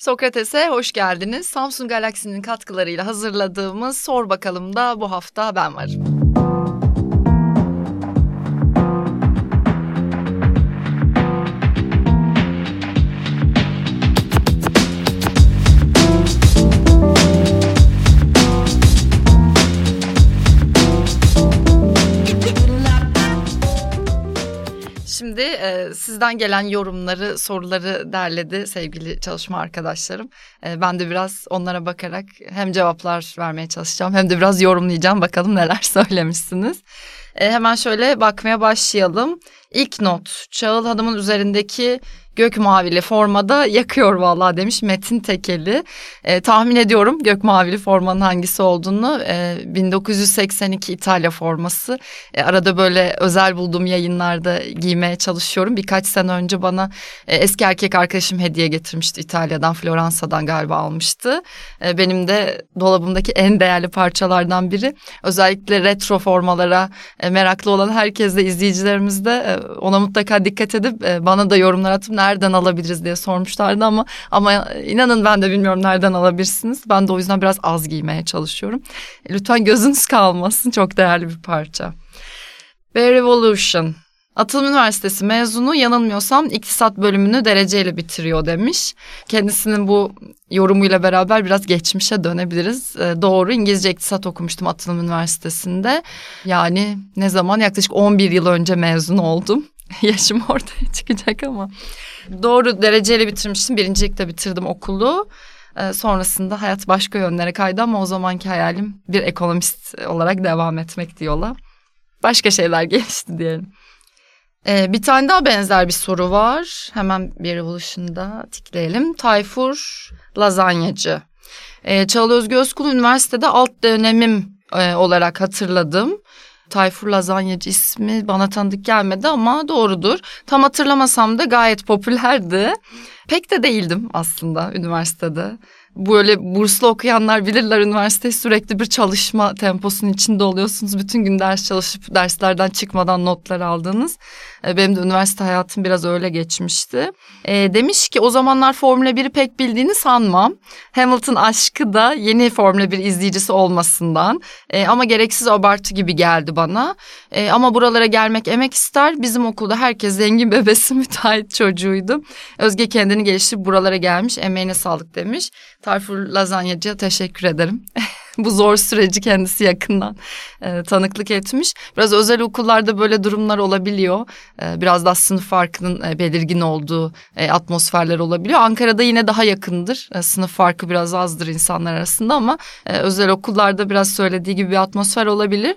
Sokrates'e hoş geldiniz. Samsung Galaxy'nin katkılarıyla hazırladığımız Sor Bakalım da bu hafta ben varım. E, sizden gelen yorumları, soruları derledi sevgili çalışma arkadaşlarım. E, ben de biraz onlara bakarak hem cevaplar vermeye çalışacağım hem de biraz yorumlayacağım. Bakalım neler söylemişsiniz. E, hemen şöyle bakmaya başlayalım. İlk not, Çağıl Hanım'ın üzerindeki gök mavili formada yakıyor vallahi demiş Metin Tekeli. E, tahmin ediyorum gök mavili formanın hangisi olduğunu. E, 1982 İtalya forması. E, arada böyle özel bulduğum yayınlarda giymeye çalışıyorum. Birkaç sene önce bana e, eski erkek arkadaşım hediye getirmişti İtalya'dan, Floransa'dan galiba almıştı. E, benim de dolabımdaki en değerli parçalardan biri. Özellikle retro formalara e, meraklı olan herkes de izleyicilerimiz de e, ona mutlaka dikkat edip e, bana da yorumlar atıp nereden alabiliriz diye sormuşlardı ama ama inanın ben de bilmiyorum nereden alabilirsiniz. Ben de o yüzden biraz az giymeye çalışıyorum. Lütfen gözünüz kalmasın çok değerli bir parça. Ve Revolution. Atılım Üniversitesi mezunu yanılmıyorsam iktisat bölümünü dereceyle bitiriyor demiş. Kendisinin bu yorumuyla beraber biraz geçmişe dönebiliriz. E, doğru İngilizce iktisat okumuştum Atılım Üniversitesi'nde. Yani ne zaman yaklaşık 11 yıl önce mezun oldum. Yaşım ortaya çıkacak ama. Doğru dereceyle bitirmiştim. Birincilikte bitirdim okulu. Ee, sonrasında hayat başka yönlere kaydı ama o zamanki hayalim bir ekonomist olarak devam etmek yola. Başka şeyler gelişti diyelim. Ee, bir tane daha benzer bir soru var. Hemen bir Revolution'da tikleyelim. Tayfur Lazanyacı. Ee, Çağla Özgü Özkul üniversitede alt dönemim e, olarak hatırladım. Tayfur Lazanyacı ismi bana tanıdık gelmedi ama doğrudur. Tam hatırlamasam da gayet popülerdi. Pek de değildim aslında üniversitede böyle burslu okuyanlar bilirler üniversite sürekli bir çalışma temposunun içinde oluyorsunuz. Bütün gün ders çalışıp derslerden çıkmadan notlar aldınız. E, benim de üniversite hayatım biraz öyle geçmişti. E, demiş ki o zamanlar Formula 1'i pek bildiğini sanmam. Hamilton aşkı da yeni Formula 1 izleyicisi olmasından. E, ama gereksiz abartı gibi geldi bana. E, ama buralara gelmek emek ister. Bizim okulda herkes zengin bebesi müteahhit çocuğuydu. Özge kendini geliştirip buralara gelmiş. Emeğine sağlık demiş. Tayfur Lazanyacı'ya teşekkür ederim. Bu zor süreci kendisi yakından e, tanıklık etmiş. Biraz özel okullarda böyle durumlar olabiliyor. E, biraz daha sınıf farkının e, belirgin olduğu e, atmosferler olabiliyor. Ankara'da yine daha yakındır. E, sınıf farkı biraz azdır insanlar arasında ama e, özel okullarda biraz söylediği gibi bir atmosfer olabilir.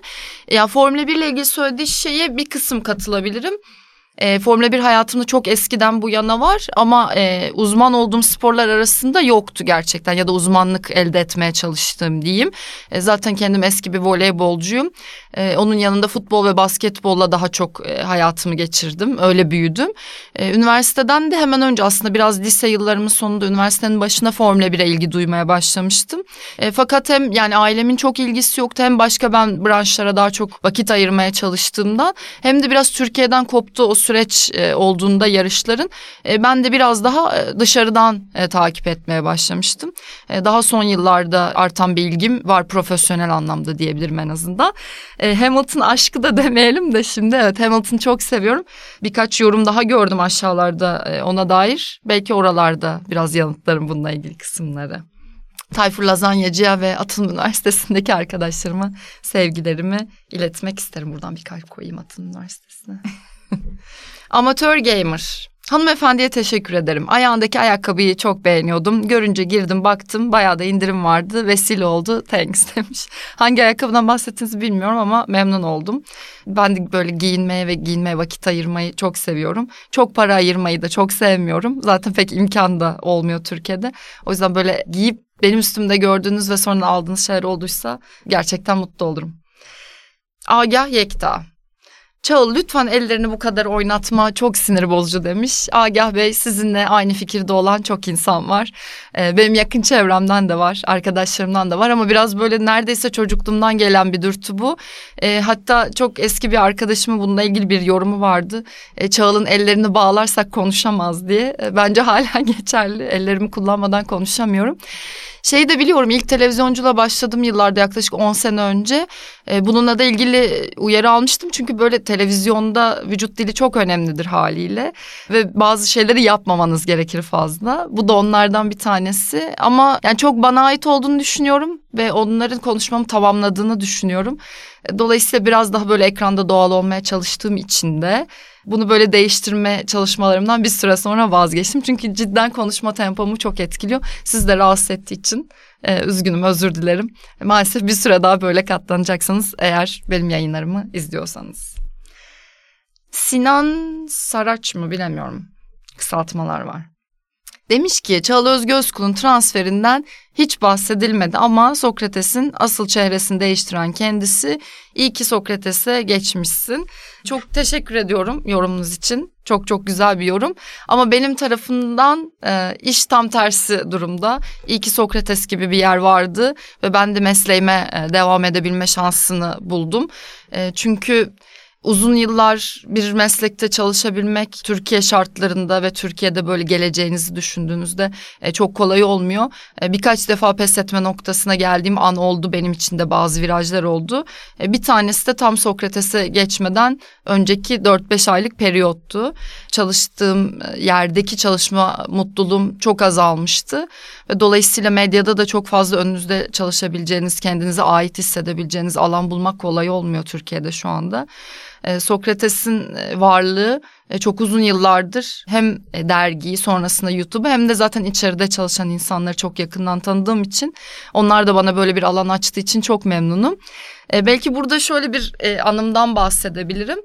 Ya Formula 1 ile ilgili söylediği şeye bir kısım katılabilirim. E, Formula 1 hayatımda çok eskiden bu yana var ama e, uzman olduğum sporlar arasında yoktu gerçekten ya da uzmanlık elde etmeye çalıştığım diyeyim. E, zaten kendim eski bir voleybolcuyum. E, onun yanında futbol ve basketbolla daha çok e, hayatımı geçirdim. Öyle büyüdüm. E, üniversiteden de hemen önce aslında biraz lise yıllarımın sonunda üniversitenin başına Formula 1'e ilgi duymaya başlamıştım. E, fakat hem yani ailemin çok ilgisi yoktu hem başka ben branşlara daha çok vakit ayırmaya çalıştığımdan hem de biraz Türkiye'den koptu o süreç e, olduğunda yarışların e, ben de biraz daha e, dışarıdan takip etmeye başlamıştım. Daha son yıllarda artan bir ilgim var profesyonel anlamda diyebilirim en azından. Hamilton aşkı da demeyelim de şimdi evet Hamilton'ı çok seviyorum. Birkaç yorum daha gördüm aşağılarda ona dair. Belki oralarda biraz yanıtlarım bununla ilgili kısımları. Tayfur Lazanyacı'ya ve Atılım Üniversitesi'ndeki arkadaşlarıma sevgilerimi iletmek isterim. Buradan bir kalp koyayım Atılım Üniversitesi'ne. Amatör gamer. Hanımefendiye teşekkür ederim. Ayağındaki ayakkabıyı çok beğeniyordum. Görünce girdim baktım bayağı da indirim vardı. Vesile oldu. Thanks demiş. Hangi ayakkabıdan bahsettiğinizi bilmiyorum ama memnun oldum. Ben de böyle giyinmeye ve giyinmeye vakit ayırmayı çok seviyorum. Çok para ayırmayı da çok sevmiyorum. Zaten pek imkan da olmuyor Türkiye'de. O yüzden böyle giyip benim üstümde gördüğünüz ve sonra aldığınız şeyler olduysa gerçekten mutlu olurum. Agah Yekta. Çağıl lütfen ellerini bu kadar oynatma çok sinir bozucu demiş. Agah Bey sizinle aynı fikirde olan çok insan var. Ee, benim yakın çevremden de var, arkadaşlarımdan da var ama biraz böyle neredeyse çocukluğumdan gelen bir dürtü bu. Ee, hatta çok eski bir arkadaşımın bununla ilgili bir yorumu vardı. Ee, Çağıl'ın ellerini bağlarsak konuşamaz diye. Ee, bence hala geçerli. Ellerimi kullanmadan konuşamıyorum. Şeyi de biliyorum ilk televizyonculuğa başladım yıllarda yaklaşık 10 sene önce. E, bununla da ilgili uyarı almıştım. Çünkü böyle televizyonda vücut dili çok önemlidir haliyle. Ve bazı şeyleri yapmamanız gerekir fazla. Bu da onlardan bir tanesi. Ama yani çok bana ait olduğunu düşünüyorum. Ve onların konuşmamı tamamladığını düşünüyorum. Dolayısıyla biraz daha böyle ekranda doğal olmaya çalıştığım için de bunu böyle değiştirme çalışmalarımdan bir süre sonra vazgeçtim. Çünkü cidden konuşma tempomu çok etkiliyor. Siz de rahatsız ettiği için e, üzgünüm özür dilerim. Maalesef bir süre daha böyle katlanacaksınız eğer benim yayınlarımı izliyorsanız. Sinan Saraç mı bilemiyorum. Kısaltmalar var. Demiş ki Çağla Özgü Özkul'un transferinden hiç bahsedilmedi ama Sokrates'in asıl çehresini değiştiren kendisi. İyi ki Sokrates'e geçmişsin. Çok teşekkür ediyorum yorumunuz için. Çok çok güzel bir yorum. Ama benim tarafından e, iş tam tersi durumda. İyi ki Sokrates gibi bir yer vardı ve ben de mesleğime e, devam edebilme şansını buldum. E, çünkü uzun yıllar bir meslekte çalışabilmek Türkiye şartlarında ve Türkiye'de böyle geleceğinizi düşündüğünüzde e, çok kolay olmuyor. E, birkaç defa pes etme noktasına geldiğim an oldu benim için de bazı virajlar oldu. E, bir tanesi de tam Sokrates'e geçmeden önceki 4-5 aylık periyottu. Çalıştığım e, yerdeki çalışma mutluluğum çok azalmıştı ve dolayısıyla medyada da çok fazla önünüzde çalışabileceğiniz, kendinize ait hissedebileceğiniz alan bulmak kolay olmuyor Türkiye'de şu anda. E, Sokrates'in e, varlığı çok uzun yıllardır hem dergiyi sonrasında YouTube hem de zaten içeride çalışan insanları çok yakından tanıdığım için onlar da bana böyle bir alan açtığı için çok memnunum. belki burada şöyle bir anımdan bahsedebilirim.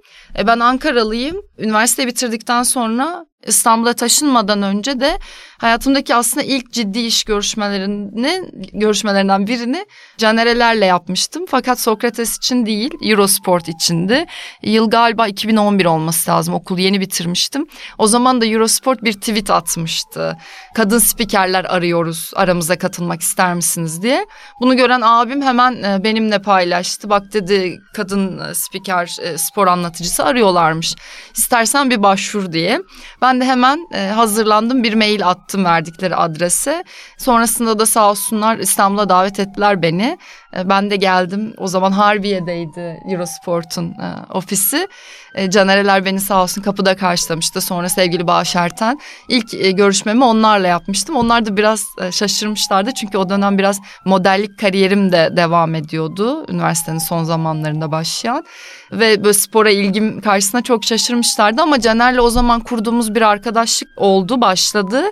ben Ankaralıyım. Üniversite bitirdikten sonra İstanbul'a taşınmadan önce de hayatımdaki aslında ilk ciddi iş görüşmelerini görüşmelerinden birini Canerelerle yapmıştım. Fakat Sokrates için değil, Eurosport içindi. Yıl galiba 2011 olması lazım. Okulu yeni bitirmiştim. O zaman da Eurosport bir tweet atmıştı. Kadın spikerler arıyoruz. Aramıza katılmak ister misiniz diye. Bunu gören abim hemen e, benimle paylaştı. Bak dedi kadın spiker, e, spor anlatıcısı arıyorlarmış. İstersen bir başvur diye. Ben de hemen e, hazırlandım. Bir mail attım verdikleri adrese. Sonrasında da sağ olsunlar İstanbul'a davet ettiler beni. E, ben de geldim. O zaman Harbiye'deydi Eurosport'un e, ofisi. E, Canereler beni sağ olsun kapıda karşılamıştı. Sonra sevgili Bağış Erten. İlk e, görüşmemi onlarla yapmıştım. Onlar da biraz e, şaşırmışlardı. Çünkü o dönem biraz modellik kariyerim de devam ediyordu. Üniversitenin son zamanlarında başlayan. Ve böyle spora ilgim karşısında çok şaşırmışlardı. Ama Caner'le o zaman kurduğumuz bir arkadaşlık oldu, başladı.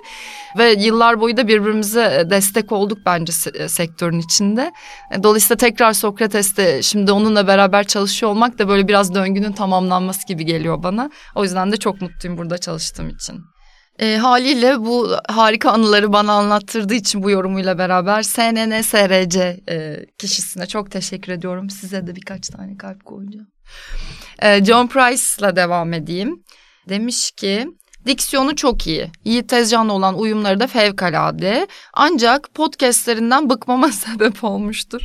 Ve yıllar boyu da birbirimize e, destek olduk bence e, sektörün içinde. E, dolayısıyla tekrar Sokrates'te şimdi onunla beraber çalışıyor olmak da böyle biraz döngünün tamamlanması gibi geliyor bana. O yüzden de çok mutluyum burada çalıştığım için. E, haliyle bu harika anıları bana anlattırdığı için bu yorumuyla beraber CNN SRC e, kişisine çok teşekkür ediyorum. Size de birkaç tane kalp koyacağım. E, John Price'la devam edeyim. Demiş ki Diksiyonu çok iyi. Yiğit Tezcan'la olan uyumları da fevkalade. Ancak podcastlerinden bıkmama sebep olmuştur.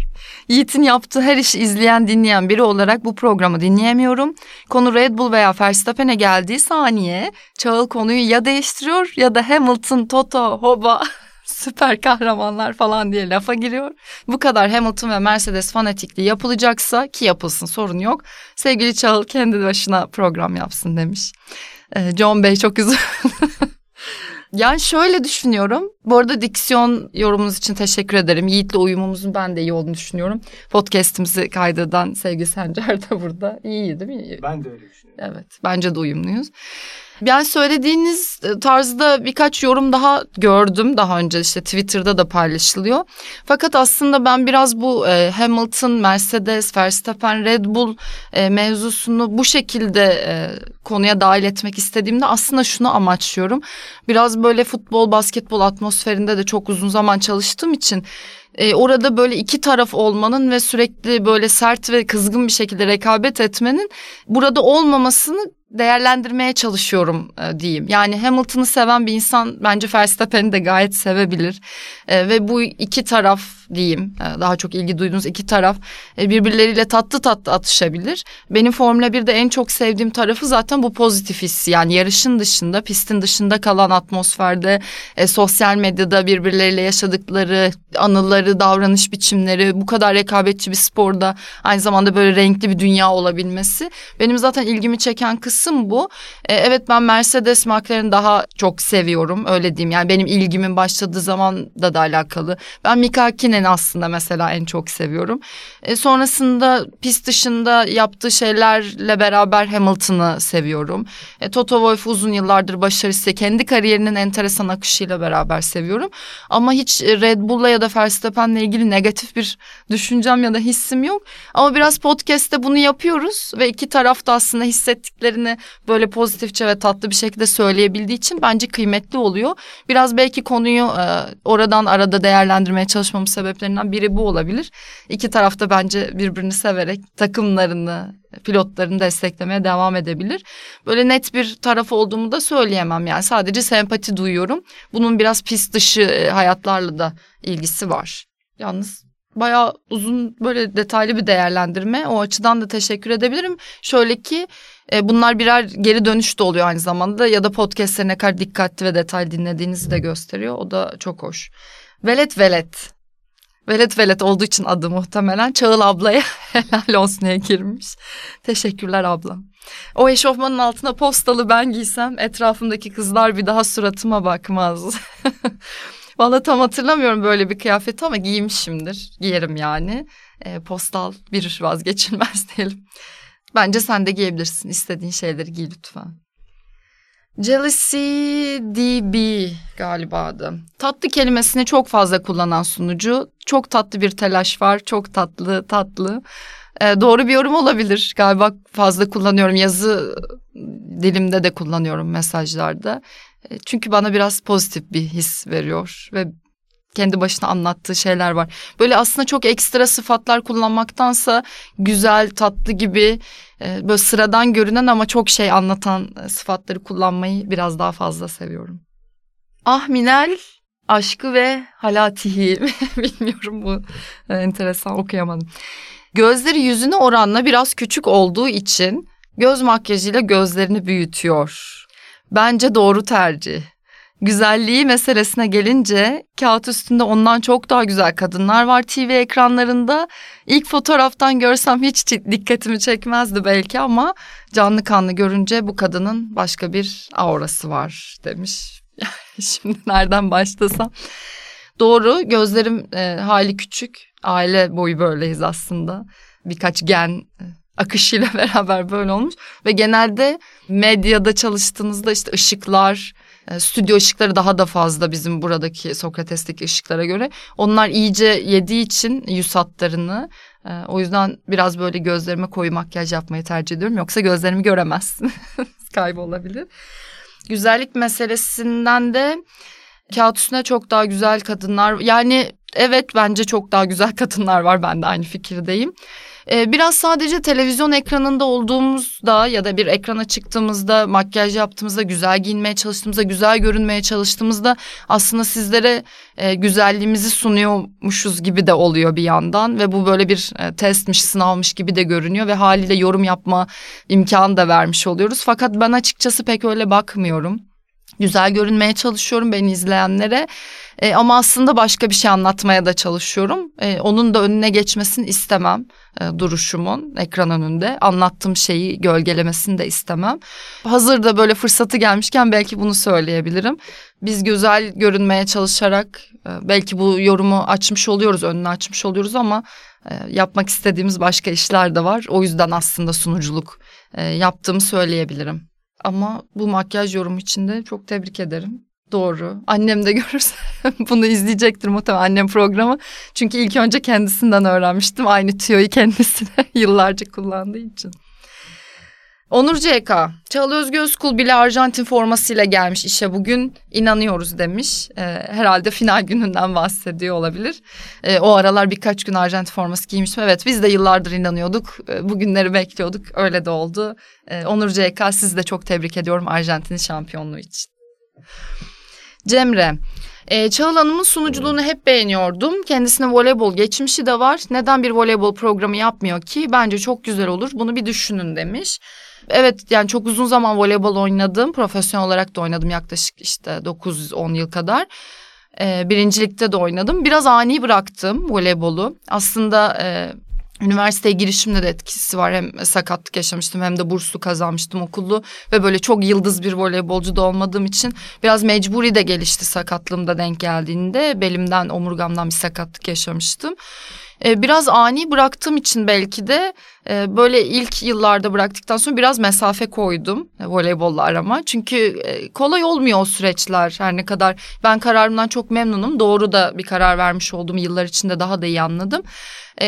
Yiğit'in yaptığı her işi izleyen dinleyen biri olarak bu programı dinleyemiyorum. Konu Red Bull veya Verstappen'e geldiği saniye Çağıl konuyu ya değiştiriyor ya da Hamilton, Toto, Hoba süper kahramanlar falan diye lafa giriyor. Bu kadar Hamilton ve Mercedes fanatikliği yapılacaksa ki yapılsın sorun yok. Sevgili Çağıl kendi başına program yapsın demiş. Ee, John Bey çok üzüldüm. yani şöyle düşünüyorum. Bu arada diksiyon yorumunuz için teşekkür ederim. Yiğit'le uyumumuzun ben de iyi olduğunu düşünüyorum. Podcast'imizi kaydeden sevgili Sencer de burada. İyi değil mi? Ben de öyle düşünüyorum. Evet bence de uyumluyuz. Yani söylediğiniz e, tarzda birkaç yorum daha gördüm daha önce işte Twitter'da da paylaşılıyor. Fakat aslında ben biraz bu e, Hamilton, Mercedes, Verstappen, Red Bull e, mevzusunu bu şekilde konuya dahil etmek istediğimde aslında şunu amaçlıyorum. Biraz böyle futbol, basketbol atmosferinde de çok uzun zaman çalıştığım için e, orada böyle iki taraf olmanın ve sürekli böyle sert ve kızgın bir şekilde rekabet etmenin burada olmamasını değerlendirmeye çalışıyorum e, diyeyim. Yani Hamilton'ı seven bir insan bence Verstappen'i de gayet sevebilir. E, ve bu iki taraf diyeyim e, daha çok ilgi duyduğunuz iki taraf e, birbirleriyle tatlı tatlı atışabilir. Benim Formula 1'de en çok sevdiğim tarafı zaten bu pozitif hissi. Yani yarışın dışında, pistin dışında kalan atmosferde, e, sosyal medyada birbirleriyle yaşadıkları anıları, davranış biçimleri, bu kadar rekabetçi bir sporda aynı zamanda böyle renkli bir dünya olabilmesi. Benim zaten ilgimi çeken kısım bu. E, evet ben Mercedes McLaren'i daha çok seviyorum öyle diyeyim. Yani benim ilgimin başladığı zaman da da alakalı. Ben Mika Hakkinen aslında mesela en çok seviyorum. E, sonrasında pist dışında yaptığı şeylerle beraber Hamilton'ı seviyorum. E, Toto Wolff uzun yıllardır başarısı kendi kariyerinin enteresan akışıyla beraber seviyorum. Ama hiç Red Bull'la ya da Verstappen'le ilgili negatif bir düşüncem ya da hissim yok. Ama biraz podcast'te bunu yapıyoruz ve iki taraf da aslında hissettiklerini böyle pozitifçe ve tatlı bir şekilde söyleyebildiği için bence kıymetli oluyor. Biraz belki konuyu e, oradan arada değerlendirmeye çalışmamın sebeplerinden biri bu olabilir. İki tarafta bence birbirini severek takımlarını, pilotlarını desteklemeye devam edebilir. Böyle net bir taraf olduğumu da söyleyemem yani sadece sempati duyuyorum. Bunun biraz pist dışı e, hayatlarla da ilgisi var. Yalnız bayağı uzun böyle detaylı bir değerlendirme. O açıdan da teşekkür edebilirim. Şöyle ki e, bunlar birer geri dönüş de oluyor aynı zamanda ya da podcast'leri ne kadar dikkatli ve detaylı dinlediğinizi de gösteriyor. O da çok hoş. Velet velet. Velet velet olduğu için adı muhtemelen Çağıl ablaya helal olsun diye girmiş. Teşekkürler ablam. O eşofmanın altına postalı ben giysem etrafımdaki kızlar bir daha suratıma bakmaz. Valla tam hatırlamıyorum böyle bir kıyafeti ama giymişimdir. Giyerim yani. E, postal bir vazgeçilmez diyelim. Bence sen de giyebilirsin. İstediğin şeyleri giy lütfen. Jealousy DB galiba adı. Tatlı kelimesini çok fazla kullanan sunucu. Çok tatlı bir telaş var. Çok tatlı tatlı. Ee, doğru bir yorum olabilir. Galiba fazla kullanıyorum. Yazı dilimde de kullanıyorum mesajlarda. Ee, çünkü bana biraz pozitif bir his veriyor ve kendi başına anlattığı şeyler var. Böyle aslında çok ekstra sıfatlar kullanmaktansa güzel, tatlı gibi e, böyle sıradan görünen ama çok şey anlatan e, sıfatları kullanmayı biraz daha fazla seviyorum. Ahminel aşkı ve halatihi bilmiyorum bu e, enteresan okuyamadım. Gözleri yüzüne oranla biraz küçük olduğu için göz makyajıyla gözlerini büyütüyor. Bence doğru tercih. Güzelliği meselesine gelince kağıt üstünde ondan çok daha güzel kadınlar var TV ekranlarında. İlk fotoğraftan görsem hiç dikkatimi çekmezdi belki ama canlı kanlı görünce bu kadının başka bir aurası var demiş. Şimdi nereden başlasam? Doğru gözlerim e, hali küçük aile boyu böyleyiz aslında birkaç gen e, akışıyla beraber böyle olmuş ve genelde medyada çalıştığınızda işte ışıklar stüdyo ışıkları daha da fazla bizim buradaki Sokrates'teki ışıklara göre. Onlar iyice yediği için yüz hatlarını e, o yüzden biraz böyle gözlerime koyu makyaj yapmayı tercih ediyorum. Yoksa gözlerimi göremezsin. Kaybolabilir. Güzellik meselesinden de kağıt üstünde çok daha güzel kadınlar yani evet bence çok daha güzel kadınlar var ben de aynı fikirdeyim. Ee, biraz sadece televizyon ekranında olduğumuzda ya da bir ekrana çıktığımızda makyaj yaptığımızda güzel giyinmeye çalıştığımızda güzel görünmeye çalıştığımızda aslında sizlere e, güzelliğimizi sunuyormuşuz gibi de oluyor bir yandan ve bu böyle bir e, testmiş sınavmış gibi de görünüyor ve haliyle yorum yapma imkanı da vermiş oluyoruz. Fakat ben açıkçası pek öyle bakmıyorum güzel görünmeye çalışıyorum beni izleyenlere. E, ama aslında başka bir şey anlatmaya da çalışıyorum. E, onun da önüne geçmesini istemem e, duruşumun ekran önünde. Anlattığım şeyi gölgelemesini de istemem. Hazır da böyle fırsatı gelmişken belki bunu söyleyebilirim. Biz güzel görünmeye çalışarak e, belki bu yorumu açmış oluyoruz, önünü açmış oluyoruz ama e, yapmak istediğimiz başka işler de var. O yüzden aslında sunuculuk e, yaptığımı söyleyebilirim. Ama bu makyaj yorumu için de çok tebrik ederim. Doğru. Annem de görürse bunu izleyecektir muhtemelen annem programı. Çünkü ilk önce kendisinden öğrenmiştim. Aynı tüyoyu kendisine yıllarca kullandığı için. Onur CK, Çağla Özgü Özkul bile Arjantin formasıyla gelmiş işe bugün inanıyoruz demiş. Ee, herhalde final gününden bahsediyor olabilir. Ee, o aralar birkaç gün Arjantin forması giymiştim. Evet biz de yıllardır inanıyorduk. Ee, bugünleri bekliyorduk. Öyle de oldu. Ee, Onur CK sizi de çok tebrik ediyorum Arjantin şampiyonluğu için. Cemre, e, Çağıl Hanım'ın sunuculuğunu hep beğeniyordum. Kendisine voleybol geçmişi de var. Neden bir voleybol programı yapmıyor ki? Bence çok güzel olur. Bunu bir düşünün demiş. Evet yani çok uzun zaman voleybol oynadım. Profesyonel olarak da oynadım yaklaşık işte 9-10 yıl kadar. Ee, birincilikte de oynadım. Biraz ani bıraktım voleybolu. Aslında e, üniversiteye girişimde de etkisi var. Hem sakatlık yaşamıştım hem de burslu kazanmıştım okullu. Ve böyle çok yıldız bir voleybolcu da olmadığım için biraz mecburi de gelişti sakatlığım da denk geldiğinde. Belimden omurgamdan bir sakatlık yaşamıştım. Ee, biraz ani bıraktığım için belki de e, böyle ilk yıllarda bıraktıktan sonra biraz mesafe koydum e, voleybolla arama. Çünkü e, kolay olmuyor o süreçler her ne kadar ben kararımdan çok memnunum. Doğru da bir karar vermiş olduğum yıllar içinde daha da iyi anladım.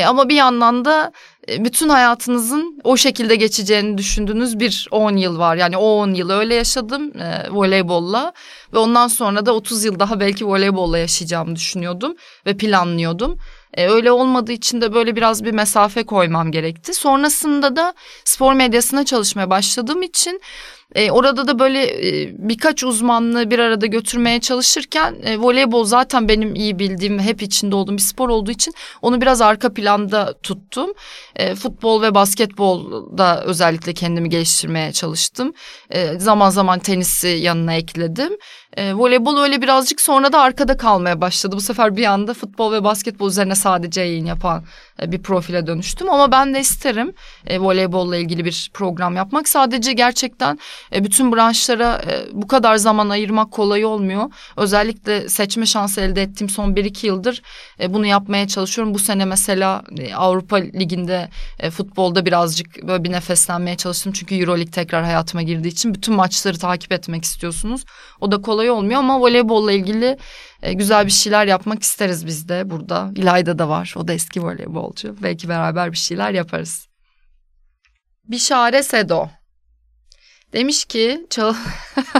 ama bir yandan da bütün hayatınızın o şekilde geçeceğini düşündüğünüz bir 10 yıl var. Yani o 10 yıl öyle yaşadım e, voleybolla ve ondan sonra da 30 yıl daha belki voleybolla yaşayacağımı düşünüyordum ve planlıyordum. E, öyle olmadığı için de böyle biraz bir mesafe koymam gerekti. Sonrasında da spor medyasına çalışmaya başladığım için e, orada da böyle e, birkaç uzmanlığı bir arada götürmeye çalışırken e, voleybol zaten benim iyi bildiğim hep içinde olduğum bir spor olduğu için onu biraz arka planda tuttum. E, futbol ve basketbolda özellikle kendimi geliştirmeye çalıştım. E, zaman zaman tenisi yanına ekledim. E, voleybol öyle birazcık sonra da arkada kalmaya başladı. Bu sefer bir anda futbol ve basketbol üzerine sadece yayın yapan e, bir profile dönüştüm. Ama ben de isterim e, voleybolla ilgili bir program yapmak. Sadece gerçekten e, bütün branşlara e, bu kadar zaman ayırmak kolay olmuyor. Özellikle seçme şansı elde ettiğim son 1-2 yıldır e, bunu yapmaya çalışıyorum. Bu sene mesela e, Avrupa Ligi'nde e, futbolda birazcık böyle bir nefeslenmeye çalıştım. Çünkü Euroleague tekrar hayatıma girdiği için bütün maçları takip etmek istiyorsunuz. O da kolay olmuyor ama voleybolla ilgili e, güzel bir şeyler yapmak isteriz biz de burada. İlayda da var. O da eski voleybolcu. Belki beraber bir şeyler yaparız. Bişare Sedo. Demiş ki Çağ...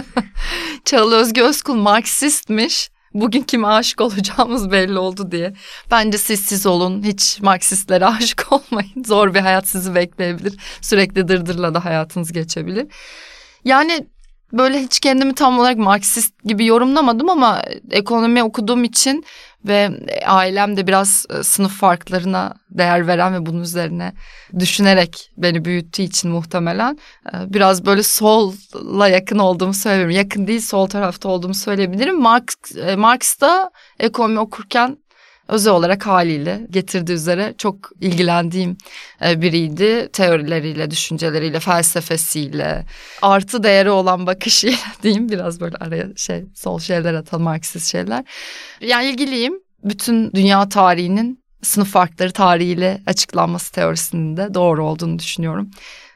Çağıl Özgü Özkul Marksistmiş. Bugün kime aşık olacağımız belli oldu diye. Bence siz siz olun. Hiç Marksistlere aşık olmayın. Zor bir hayat sizi bekleyebilir. Sürekli dırdırla da hayatınız geçebilir. Yani böyle hiç kendimi tam olarak Marksist gibi yorumlamadım ama ekonomi okuduğum için ve ailem de biraz e, sınıf farklarına değer veren ve bunun üzerine düşünerek beni büyüttüğü için muhtemelen e, biraz böyle solla yakın olduğumu söyleyebilirim. Yakın değil sol tarafta olduğumu söyleyebilirim. Marx, e, Marx da ekonomi okurken özel olarak haliyle getirdiği üzere çok ilgilendiğim e, biriydi. Teorileriyle, düşünceleriyle, felsefesiyle, artı değeri olan bakışıyla diyeyim biraz böyle araya şey sol şeyler atalım, Marksist şeyler. Yani ilgiliyim. Bütün dünya tarihinin sınıf farkları tarihiyle açıklanması teorisinin de doğru olduğunu düşünüyorum.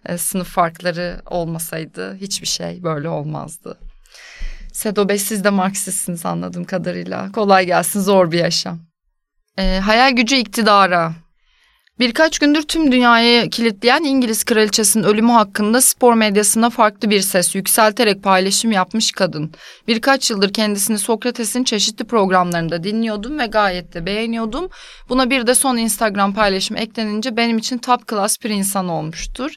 E, sınıf farkları olmasaydı hiçbir şey böyle olmazdı. Sedo Bey siz de Marksistsiniz anladığım kadarıyla. Kolay gelsin zor bir yaşam. E, hayal gücü iktidara. Birkaç gündür tüm dünyayı kilitleyen İngiliz kraliçesinin ölümü hakkında spor medyasına farklı bir ses yükselterek paylaşım yapmış kadın. Birkaç yıldır kendisini Sokrates'in çeşitli programlarında dinliyordum ve gayet de beğeniyordum. Buna bir de son Instagram paylaşım eklenince benim için top class bir insan olmuştur.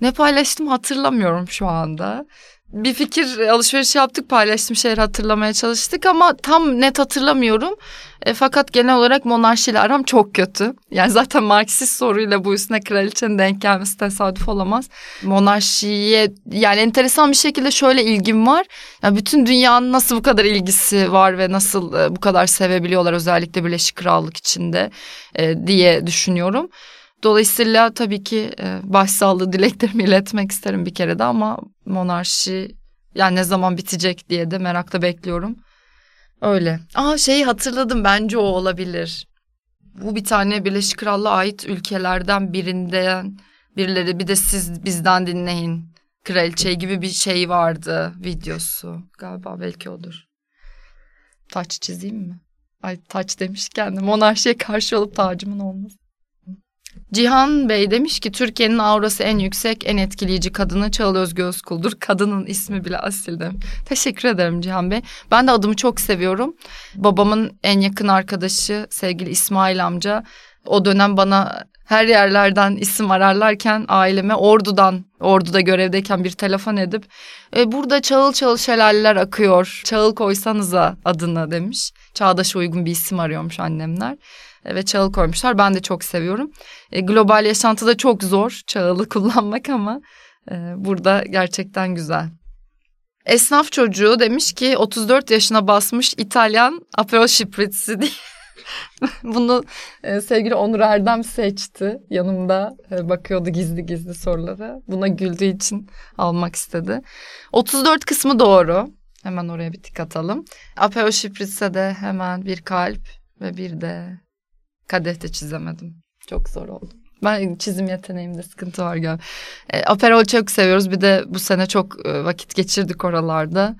Ne paylaştım hatırlamıyorum şu anda bir fikir alışveriş yaptık paylaştığım şeyleri hatırlamaya çalıştık ama tam net hatırlamıyorum. E, fakat genel olarak monarşiyle aram çok kötü. Yani zaten Marksist soruyla bu üstüne kraliçenin denk gelmesi tesadüf olamaz. Monarşiye yani enteresan bir şekilde şöyle ilgim var. Yani bütün dünyanın nasıl bu kadar ilgisi var ve nasıl e, bu kadar sevebiliyorlar özellikle Birleşik Krallık içinde e, diye düşünüyorum. Dolayısıyla tabii ki e, başsağlığı dileklerimi iletmek isterim bir kere de ama monarşi yani ne zaman bitecek diye de merakla bekliyorum. Öyle. Aa şeyi hatırladım bence o olabilir. Bu bir tane Birleşik Krallığa ait ülkelerden birinden birileri bir de siz bizden dinleyin. Kraliçe gibi bir şey vardı videosu. Galiba belki odur. Taç çizeyim mi? Ay taç demişken de monarşiye karşı olup tacımın olması. Cihan Bey demiş ki Türkiye'nin aurası en yüksek, en etkileyici kadını Çağla Özgü Özkul'dur. Kadının ismi bile asil. Teşekkür ederim Cihan Bey. Ben de adımı çok seviyorum. Babamın en yakın arkadaşı sevgili İsmail amca o dönem bana her yerlerden isim ararlarken aileme Ordu'dan, Ordu'da görevdeyken bir telefon edip e, burada çağıl çağıl şelaleler akıyor, çağıl koysanıza adını demiş. Çağdaş'a uygun bir isim arıyormuş annemler ve çağıl koymuşlar. Ben de çok seviyorum. E, global yaşantıda çok zor çağılı kullanmak ama e, burada gerçekten güzel. Esnaf çocuğu demiş ki 34 yaşına basmış İtalyan Aperol Spritz diye. Bunu e, sevgili Onur Erdem seçti. Yanımda e, bakıyordu gizli gizli sorulara. Buna güldüğü için almak istedi. 34 kısmı doğru. Hemen oraya bir tik atalım. Apeo Şipris'e de hemen bir kalp ve bir de kadehte çizemedim. Çok zor oldu. Ben çizim yeteneğimde sıkıntı var galiba. E, Aperol çok seviyoruz. Bir de bu sene çok e, vakit geçirdik oralarda.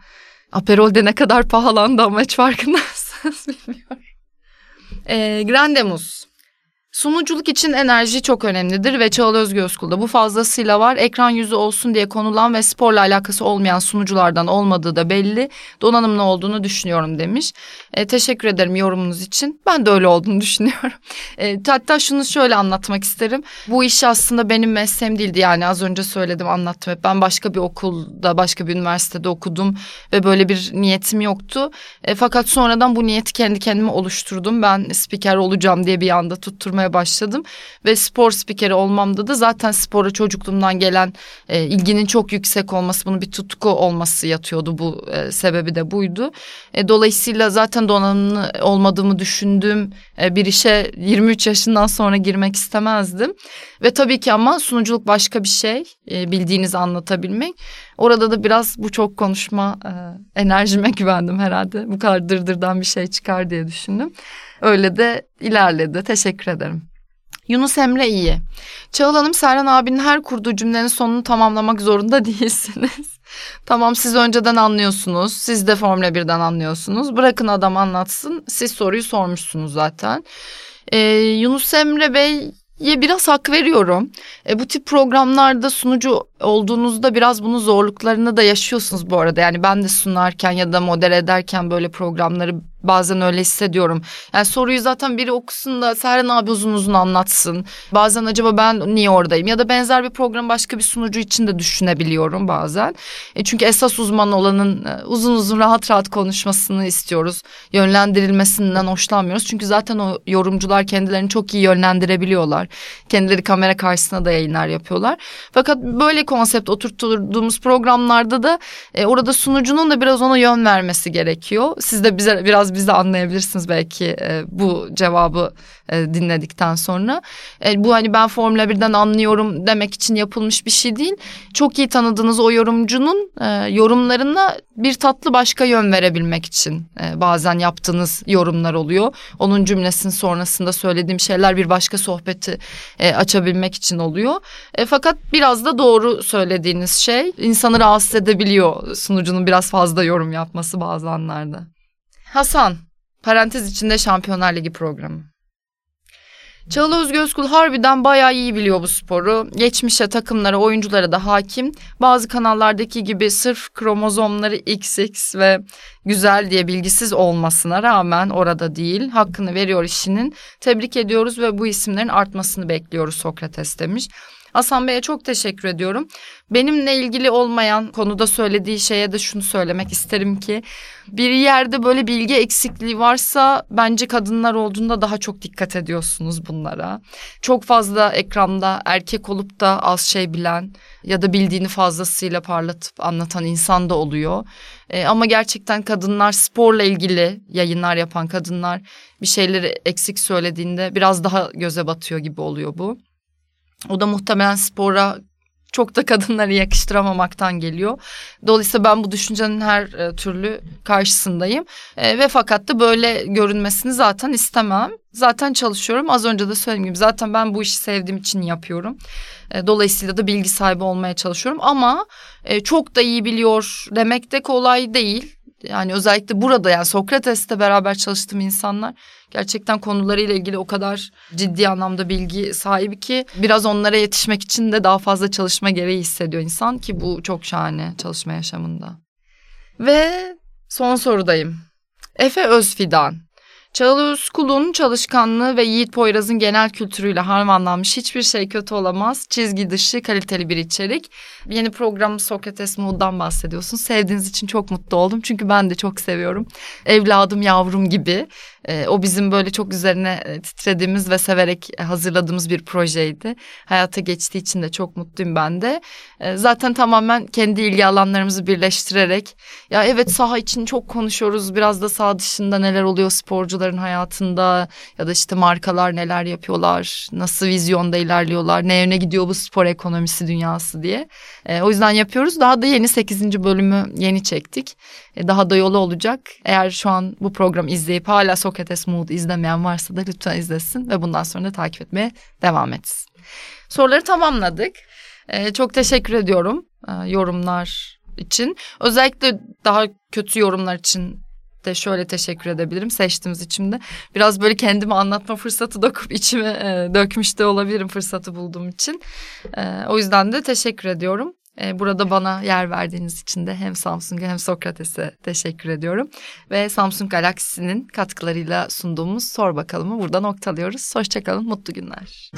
Aperol de ne kadar pahalandı ama hiç farkındasınız bilmiyorum. E, Grandemus. Sunuculuk için enerji çok önemlidir ve Çağla Özgü Özkul'da bu fazlasıyla var. Ekran yüzü olsun diye konulan ve sporla alakası olmayan sunuculardan olmadığı da belli. Donanımlı olduğunu düşünüyorum demiş. E, teşekkür ederim yorumunuz için. Ben de öyle olduğunu düşünüyorum. E, hatta şunu şöyle anlatmak isterim. Bu iş aslında benim mesleğim değildi yani az önce söyledim anlattım hep. Ben başka bir okulda başka bir üniversitede okudum ve böyle bir niyetim yoktu. E, fakat sonradan bu niyeti kendi kendime oluşturdum. Ben spiker olacağım diye bir anda tutturmaya başladım. Ve spor spikeri olmamda da zaten spora çocukluğumdan gelen e, ilginin çok yüksek olması, bunun bir tutku olması yatıyordu. Bu e, sebebi de buydu. E, dolayısıyla zaten donanımlı olmadığımı düşündüğüm e, bir işe 23 yaşından sonra girmek istemezdim. Ve tabii ki ama sunuculuk başka bir şey. E, bildiğinizi anlatabilmek. Orada da biraz bu çok konuşma e, enerjime güvendim herhalde. Bu kadar dırdırdan bir şey çıkar diye düşündüm. Öyle de ilerledi. Teşekkür ederim. Yunus Emre iyi. Çağıl Hanım Serhan abinin her kurduğu cümlenin sonunu tamamlamak zorunda değilsiniz. tamam siz önceden anlıyorsunuz. Siz de Formula 1'den anlıyorsunuz. Bırakın adam anlatsın. Siz soruyu sormuşsunuz zaten. Ee, Yunus Emre Bey ye biraz hak veriyorum. E, bu tip programlarda sunucu olduğunuzda biraz bunun zorluklarını da yaşıyorsunuz bu arada. Yani ben de sunarken ya da model ederken böyle programları Bazen öyle hissediyorum. Yani soruyu zaten biri okusun da Serhan abi uzun uzun anlatsın. Bazen acaba ben niye oradayım? Ya da benzer bir program başka bir sunucu için de düşünebiliyorum bazen. E çünkü esas uzman olanın e, uzun uzun rahat rahat konuşmasını istiyoruz. Yönlendirilmesinden hoşlanmıyoruz. Çünkü zaten o yorumcular kendilerini çok iyi yönlendirebiliyorlar. Kendileri kamera karşısında da yayınlar yapıyorlar. Fakat böyle konsept oturttuğumuz programlarda da e, orada sunucunun da biraz ona yön vermesi gerekiyor. Siz de bize biraz biz de anlayabilirsiniz belki e, bu cevabı e, dinledikten sonra. E, bu hani ben Formula 1'den anlıyorum demek için yapılmış bir şey değil. Çok iyi tanıdığınız o yorumcunun e, yorumlarına bir tatlı başka yön verebilmek için e, bazen yaptığınız yorumlar oluyor. Onun cümlesinin sonrasında söylediğim şeyler bir başka sohbeti e, açabilmek için oluyor. E, fakat biraz da doğru söylediğiniz şey insanı rahatsız edebiliyor sunucunun biraz fazla yorum yapması bazı anlarda. Hasan, parantez içinde Şampiyonlar Ligi programı. Çağla Özgü Özkul harbiden bayağı iyi biliyor bu sporu. Geçmişe, takımlara, oyunculara da hakim. Bazı kanallardaki gibi sırf kromozomları XX ve güzel diye bilgisiz olmasına rağmen orada değil. Hakkını veriyor işinin. Tebrik ediyoruz ve bu isimlerin artmasını bekliyoruz Sokrates demiş. Hasan Bey'e çok teşekkür ediyorum. Benimle ilgili olmayan konuda söylediği şeye de şunu söylemek isterim ki bir yerde böyle bilgi eksikliği varsa bence kadınlar olduğunda daha çok dikkat ediyorsunuz bunlara. Çok fazla ekranda erkek olup da az şey bilen ya da bildiğini fazlasıyla parlatıp anlatan insan da oluyor. E, ama gerçekten kadınlar sporla ilgili yayınlar yapan kadınlar bir şeyleri eksik söylediğinde biraz daha göze batıyor gibi oluyor bu. O da muhtemelen spora çok da kadınları yakıştıramamaktan geliyor. Dolayısıyla ben bu düşüncenin her e, türlü karşısındayım. E, ve fakat da böyle görünmesini zaten istemem. Zaten çalışıyorum. Az önce de söylediğim gibi zaten ben bu işi sevdiğim için yapıyorum. E, dolayısıyla da bilgi sahibi olmaya çalışıyorum. Ama e, çok da iyi biliyor demek de kolay değil. Yani özellikle burada yani Sokrates'te beraber çalıştığım insanlar gerçekten konularıyla ilgili o kadar ciddi anlamda bilgi sahibi ki biraz onlara yetişmek için de daha fazla çalışma gereği hissediyor insan ki bu çok şahane çalışma yaşamında. Ve son sorudayım. Efe Özfidan. Çağla Özkul'un çalışkanlığı ve Yiğit Poyraz'ın genel kültürüyle harmanlanmış hiçbir şey kötü olamaz. Çizgi dışı kaliteli bir içerik. Yeni program Sokrates Mood'dan bahsediyorsun. Sevdiğiniz için çok mutlu oldum. Çünkü ben de çok seviyorum. Evladım yavrum gibi. E, o bizim böyle çok üzerine e, titrediğimiz ve severek hazırladığımız bir projeydi. Hayata geçtiği için de çok mutluyum ben de. E, zaten tamamen kendi ilgi alanlarımızı birleştirerek ya evet saha için çok konuşuyoruz. Biraz da saha dışında neler oluyor sporcuların hayatında ya da işte markalar neler yapıyorlar, nasıl vizyonda ilerliyorlar, ne yöne gidiyor bu spor ekonomisi dünyası diye. E, o yüzden yapıyoruz. Daha da yeni 8. bölümü yeni çektik. E, daha da yolu olacak. Eğer şu an bu program izleyip hala Sokrates Mood izlemeyen varsa da lütfen izlesin ve bundan sonra da takip etmeye devam etsin. Soruları tamamladık. E, çok teşekkür ediyorum e, yorumlar için. Özellikle daha kötü yorumlar için de şöyle teşekkür edebilirim seçtiğimiz için de. Biraz böyle kendimi anlatma fırsatı dokup içime e, dökmüş de olabilirim fırsatı bulduğum için. E, o yüzden de teşekkür ediyorum. E, burada bana yer verdiğiniz için de hem Samsung'a hem Sokrates'e teşekkür ediyorum. Ve Samsung Galaxy'nin katkılarıyla sunduğumuz Sor Bakalım'ı burada noktalıyoruz. Hoşçakalın, mutlu günler.